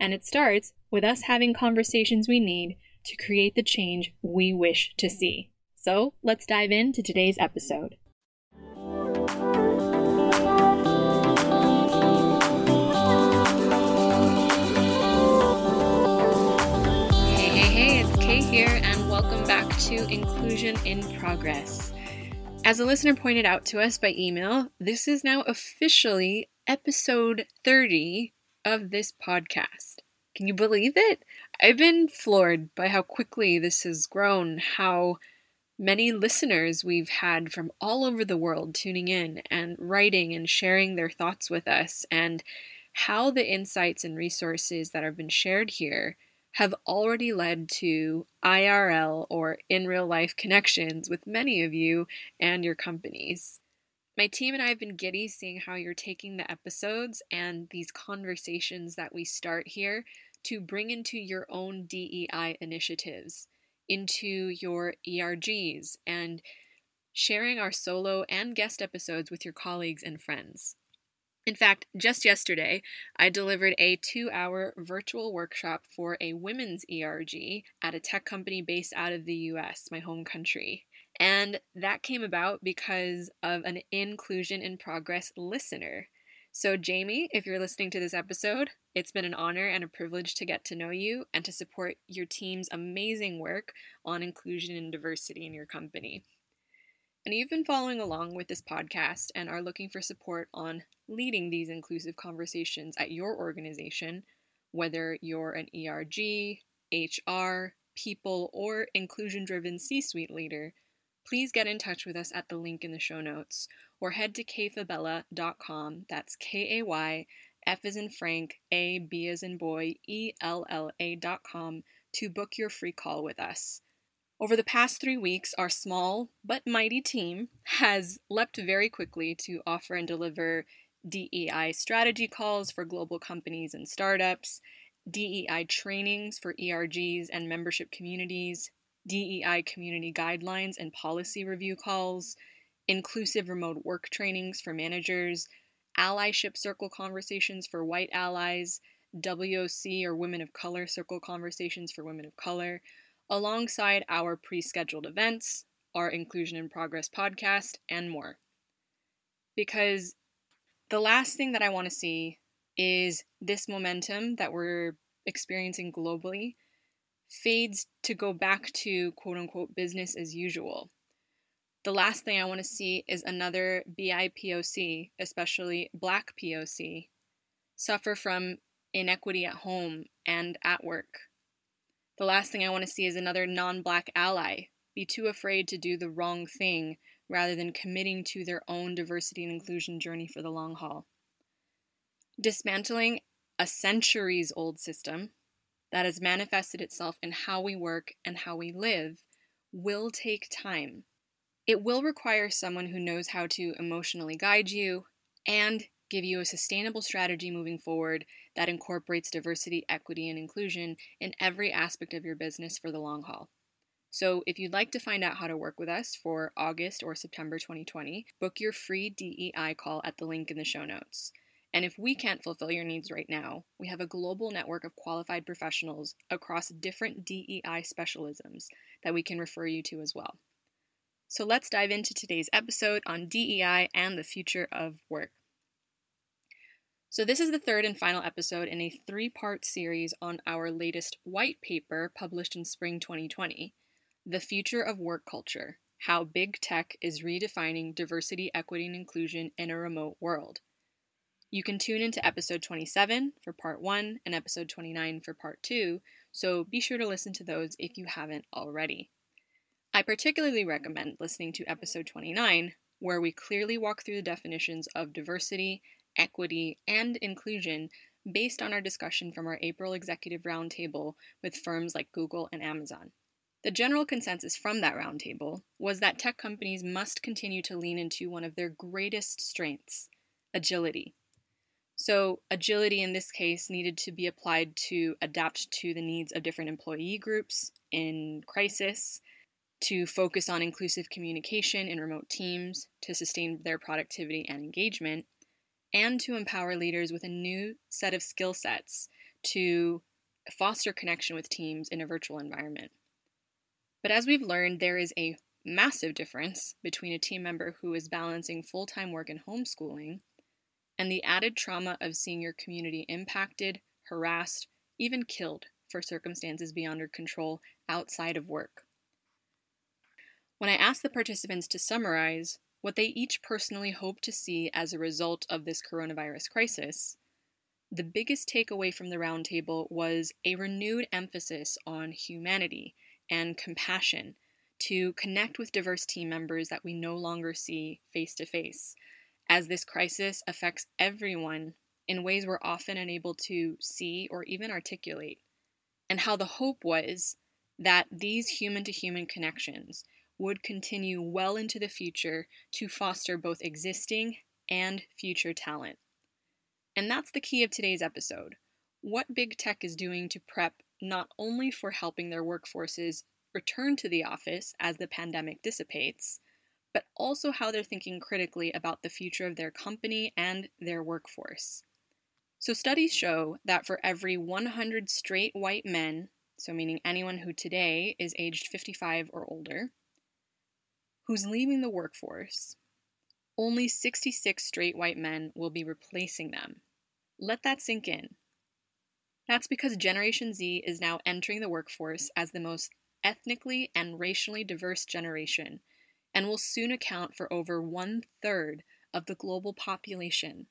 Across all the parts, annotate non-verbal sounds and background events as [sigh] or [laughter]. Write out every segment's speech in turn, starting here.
And it starts with us having conversations we need to create the change we wish to see. So let's dive into today's episode. Hey, hey, hey, it's Kay here, and welcome back to Inclusion in Progress. As a listener pointed out to us by email, this is now officially episode 30 of this podcast. Can you believe it? I've been floored by how quickly this has grown, how many listeners we've had from all over the world tuning in and writing and sharing their thoughts with us, and how the insights and resources that have been shared here have already led to IRL or in real life connections with many of you and your companies. My team and I have been giddy seeing how you're taking the episodes and these conversations that we start here to bring into your own DEI initiatives, into your ERGs, and sharing our solo and guest episodes with your colleagues and friends. In fact, just yesterday, I delivered a two hour virtual workshop for a women's ERG at a tech company based out of the US, my home country. And that came about because of an Inclusion in Progress listener. So, Jamie, if you're listening to this episode, it's been an honor and a privilege to get to know you and to support your team's amazing work on inclusion and diversity in your company. And you've been following along with this podcast and are looking for support on leading these inclusive conversations at your organization, whether you're an ERG, HR, people, or inclusion driven C suite leader, please get in touch with us at the link in the show notes or head to kayfabella.com. That's K A Y F as in Frank, A, B as in boy, E L L A.com to book your free call with us. Over the past three weeks, our small but mighty team has leapt very quickly to offer and deliver DEI strategy calls for global companies and startups, DEI trainings for ERGs and membership communities, DEI community guidelines and policy review calls, inclusive remote work trainings for managers, allyship circle conversations for white allies, WOC or Women of Color circle conversations for women of color, alongside our pre scheduled events, our Inclusion in Progress podcast, and more. Because the last thing that I want to see is this momentum that we're experiencing globally fades to go back to quote unquote business as usual. The last thing I want to see is another BIPOC, especially Black POC, suffer from inequity at home and at work. The last thing I want to see is another non Black ally be too afraid to do the wrong thing rather than committing to their own diversity and inclusion journey for the long haul. Dismantling a centuries old system that has manifested itself in how we work and how we live will take time. It will require someone who knows how to emotionally guide you and give you a sustainable strategy moving forward that incorporates diversity, equity, and inclusion in every aspect of your business for the long haul. So, if you'd like to find out how to work with us for August or September 2020, book your free DEI call at the link in the show notes. And if we can't fulfill your needs right now, we have a global network of qualified professionals across different DEI specialisms that we can refer you to as well. So let's dive into today's episode on DEI and the future of work. So, this is the third and final episode in a three part series on our latest white paper published in spring 2020 The Future of Work Culture how big tech is redefining diversity, equity, and inclusion in a remote world. You can tune into episode 27 for part 1 and episode 29 for part 2, so be sure to listen to those if you haven't already. I particularly recommend listening to episode 29, where we clearly walk through the definitions of diversity, equity, and inclusion based on our discussion from our April executive roundtable with firms like Google and Amazon. The general consensus from that roundtable was that tech companies must continue to lean into one of their greatest strengths agility. So, agility in this case needed to be applied to adapt to the needs of different employee groups in crisis, to focus on inclusive communication in remote teams, to sustain their productivity and engagement, and to empower leaders with a new set of skill sets to foster connection with teams in a virtual environment. But as we've learned, there is a massive difference between a team member who is balancing full time work and homeschooling and the added trauma of seeing your community impacted, harassed, even killed for circumstances beyond your control outside of work. When I asked the participants to summarize what they each personally hope to see as a result of this coronavirus crisis, the biggest takeaway from the roundtable was a renewed emphasis on humanity and compassion to connect with diverse team members that we no longer see face to face, as this crisis affects everyone in ways we're often unable to see or even articulate, and how the hope was that these human to human connections would continue well into the future to foster both existing and future talent. And that's the key of today's episode what big tech is doing to prep not only for helping their workforces return to the office as the pandemic dissipates, but also how they're thinking critically about the future of their company and their workforce. So, studies show that for every 100 straight white men, so meaning anyone who today is aged 55 or older, who's leaving the workforce, only 66 straight white men will be replacing them. Let that sink in. That's because Generation Z is now entering the workforce as the most ethnically and racially diverse generation and will soon account for over one third of the global population.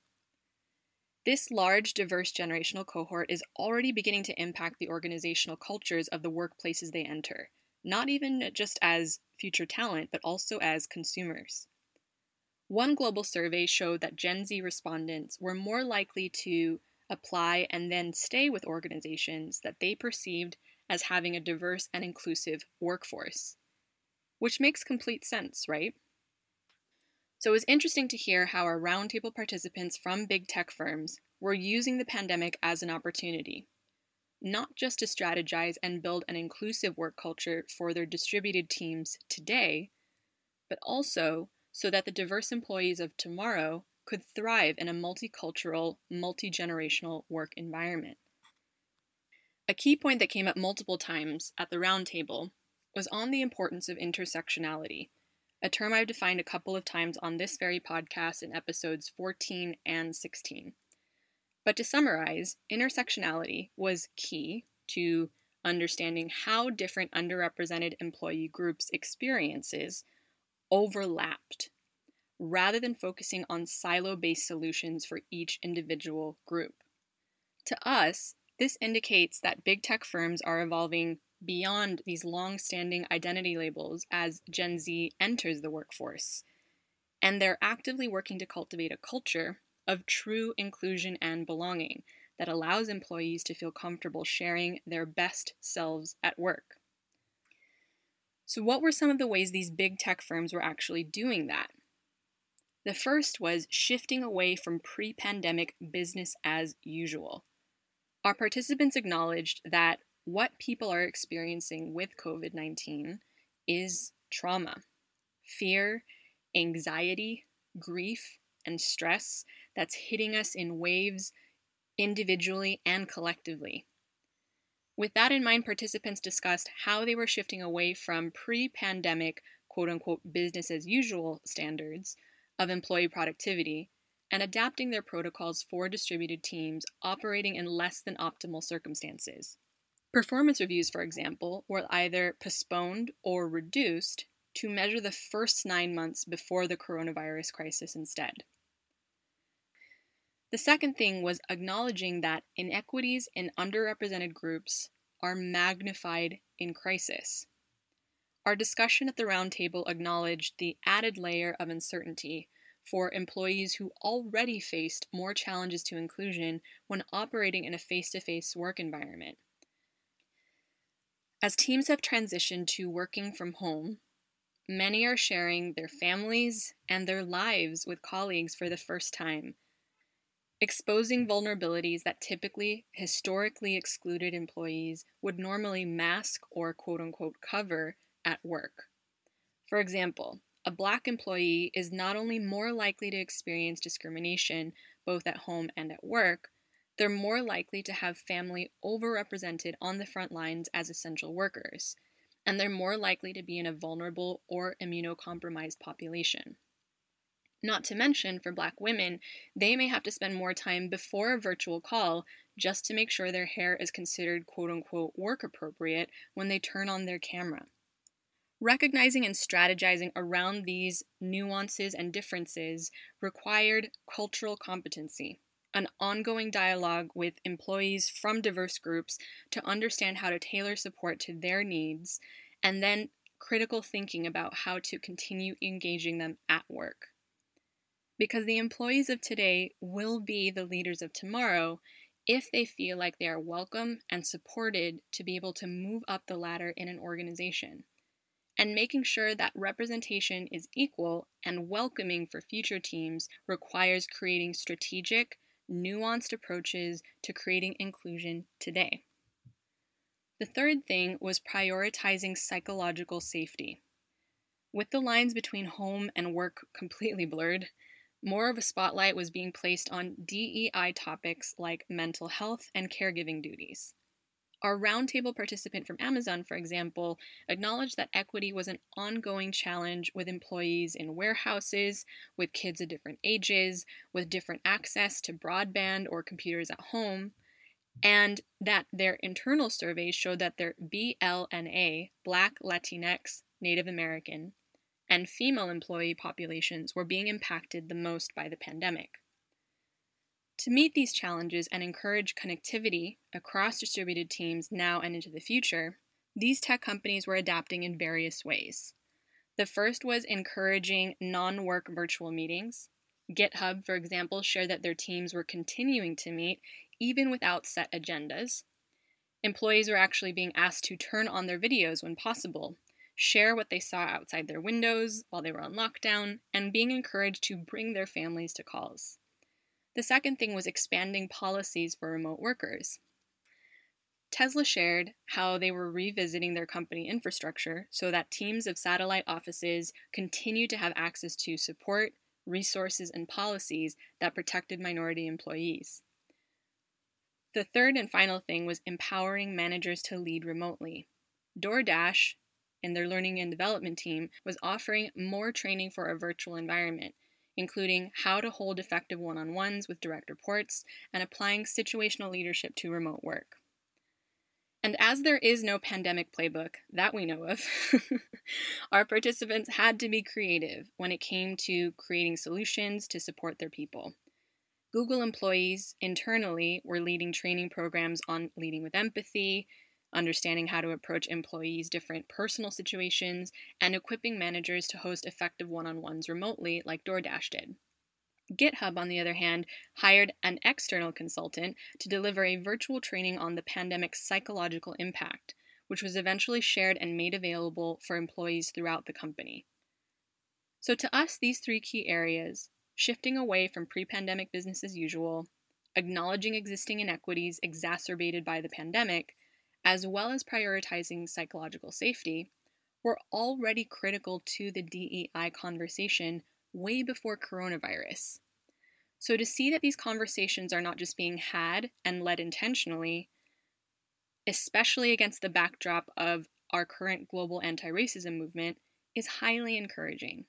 This large, diverse generational cohort is already beginning to impact the organizational cultures of the workplaces they enter, not even just as future talent, but also as consumers. One global survey showed that Gen Z respondents were more likely to apply and then stay with organizations that they perceived as having a diverse and inclusive workforce. Which makes complete sense, right? So it was interesting to hear how our roundtable participants from big tech firms were using the pandemic as an opportunity not just to strategize and build an inclusive work culture for their distributed teams today, but also so that the diverse employees of tomorrow could thrive in a multicultural, multi generational work environment. A key point that came up multiple times at the roundtable was on the importance of intersectionality, a term I've defined a couple of times on this very podcast in episodes 14 and 16. But to summarize, intersectionality was key to understanding how different underrepresented employee groups' experiences overlapped, rather than focusing on silo based solutions for each individual group. To us, this indicates that big tech firms are evolving beyond these long standing identity labels as Gen Z enters the workforce, and they're actively working to cultivate a culture of true inclusion and belonging that allows employees to feel comfortable sharing their best selves at work. So, what were some of the ways these big tech firms were actually doing that? The first was shifting away from pre pandemic business as usual. Our participants acknowledged that what people are experiencing with COVID 19 is trauma, fear, anxiety, grief, and stress that's hitting us in waves individually and collectively. With that in mind, participants discussed how they were shifting away from pre pandemic, quote unquote, business as usual standards of employee productivity and adapting their protocols for distributed teams operating in less than optimal circumstances. Performance reviews, for example, were either postponed or reduced to measure the first nine months before the coronavirus crisis instead. The second thing was acknowledging that inequities in underrepresented groups are magnified in crisis. Our discussion at the roundtable acknowledged the added layer of uncertainty for employees who already faced more challenges to inclusion when operating in a face to face work environment. As teams have transitioned to working from home, many are sharing their families and their lives with colleagues for the first time exposing vulnerabilities that typically historically excluded employees would normally mask or quote unquote cover at work. For example, a black employee is not only more likely to experience discrimination both at home and at work, they're more likely to have family overrepresented on the front lines as essential workers, and they're more likely to be in a vulnerable or immunocompromised population. Not to mention, for Black women, they may have to spend more time before a virtual call just to make sure their hair is considered quote unquote work appropriate when they turn on their camera. Recognizing and strategizing around these nuances and differences required cultural competency, an ongoing dialogue with employees from diverse groups to understand how to tailor support to their needs, and then critical thinking about how to continue engaging them at work because the employees of today will be the leaders of tomorrow if they feel like they are welcome and supported to be able to move up the ladder in an organization. And making sure that representation is equal and welcoming for future teams requires creating strategic, nuanced approaches to creating inclusion today. The third thing was prioritizing psychological safety. With the lines between home and work [laughs] completely blurred, more of a spotlight was being placed on DEI topics like mental health and caregiving duties. Our roundtable participant from Amazon, for example, acknowledged that equity was an ongoing challenge with employees in warehouses, with kids of different ages, with different access to broadband or computers at home, and that their internal surveys showed that their BLNA, Black, Latinx, Native American, and female employee populations were being impacted the most by the pandemic. To meet these challenges and encourage connectivity across distributed teams now and into the future, these tech companies were adapting in various ways. The first was encouraging non work virtual meetings. GitHub, for example, shared that their teams were continuing to meet even without set agendas. Employees were actually being asked to turn on their videos when possible, share what they saw outside their windows while they were on lockdown, and being encouraged to bring their families to calls. The second thing was expanding policies for remote workers. Tesla shared how they were revisiting their company infrastructure so that teams of satellite offices continue to have access to support, resources, and policies that protected minority employees. The third and final thing was empowering managers to lead remotely. DoorDash and their learning and development team was offering more training for a virtual environment, including how to hold effective one on ones with direct reports and applying situational leadership to remote work. And as there is no pandemic playbook that we know of, [laughs] our participants had to be creative when it came to creating solutions to support their people. Google employees internally were leading training programs on leading with empathy, understanding how to approach employees' different personal situations, and equipping managers to host effective one on ones remotely, like DoorDash did. GitHub, on the other hand, hired an external consultant to deliver a virtual training on the pandemic's psychological impact, which was eventually shared and made available for employees throughout the company. So, to us, these three key areas shifting away from pre pandemic business as usual, acknowledging existing inequities exacerbated by the pandemic, as well as prioritizing psychological safety, were already critical to the DEI conversation way before coronavirus. So to see that these conversations are not just being had and led intentionally, especially against the backdrop of our current global anti racism movement, is highly encouraging.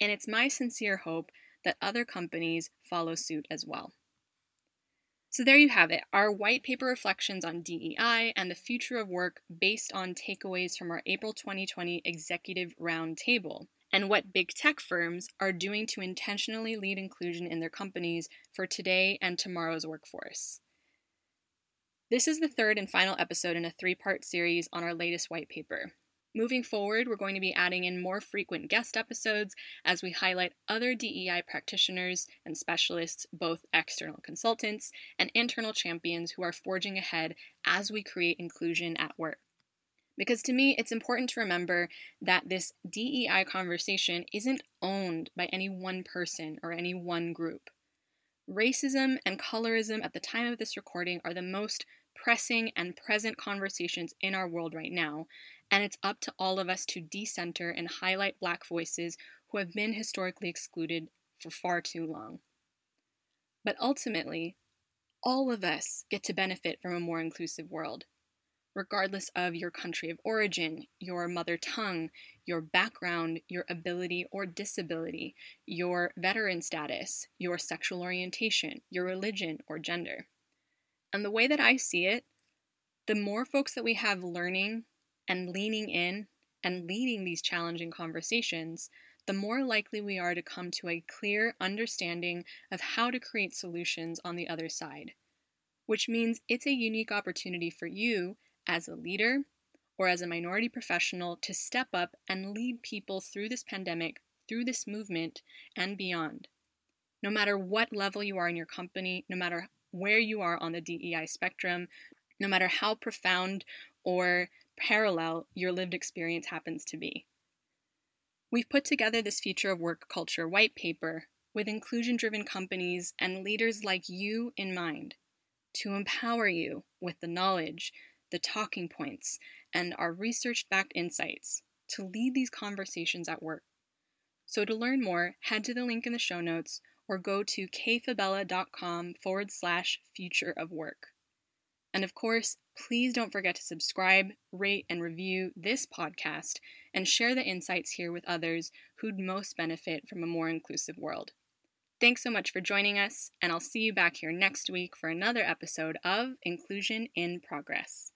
And it's my sincere hope that other companies follow suit as well. So, there you have it our white paper reflections on DEI and the future of work based on takeaways from our April 2020 Executive Roundtable and what big tech firms are doing to intentionally lead inclusion in their companies for today and tomorrow's workforce. This is the third and final episode in a three part series on our latest white paper. Moving forward, we're going to be adding in more frequent guest episodes as we highlight other DEI practitioners and specialists, both external consultants and internal champions who are forging ahead as we create inclusion at work. Because to me, it's important to remember that this DEI conversation isn't owned by any one person or any one group. Racism and colorism at the time of this recording are the most pressing and present conversations in our world right now, and it's up to all of us to decenter and highlight Black voices who have been historically excluded for far too long. But ultimately, all of us get to benefit from a more inclusive world, regardless of your country of origin, your mother tongue, your background, your ability or disability, your veteran status, your sexual orientation, your religion or gender. And the way that I see it, the more folks that we have learning and leaning in and leading these challenging conversations, the more likely we are to come to a clear understanding of how to create solutions on the other side. Which means it's a unique opportunity for you as a leader or as a minority professional to step up and lead people through this pandemic, through this movement, and beyond. No matter what level you are in your company, no matter where you are on the DEI spectrum, no matter how profound or parallel your lived experience happens to be. We've put together this future of work culture white paper with inclusion driven companies and leaders like you in mind to empower you with the knowledge, the talking points, and our research backed insights to lead these conversations at work. So, to learn more, head to the link in the show notes or go to kayfabella.com forward slash future of work. And of course, please don't forget to subscribe, rate, and review this podcast and share the insights here with others who'd most benefit from a more inclusive world. Thanks so much for joining us, and I'll see you back here next week for another episode of Inclusion in Progress.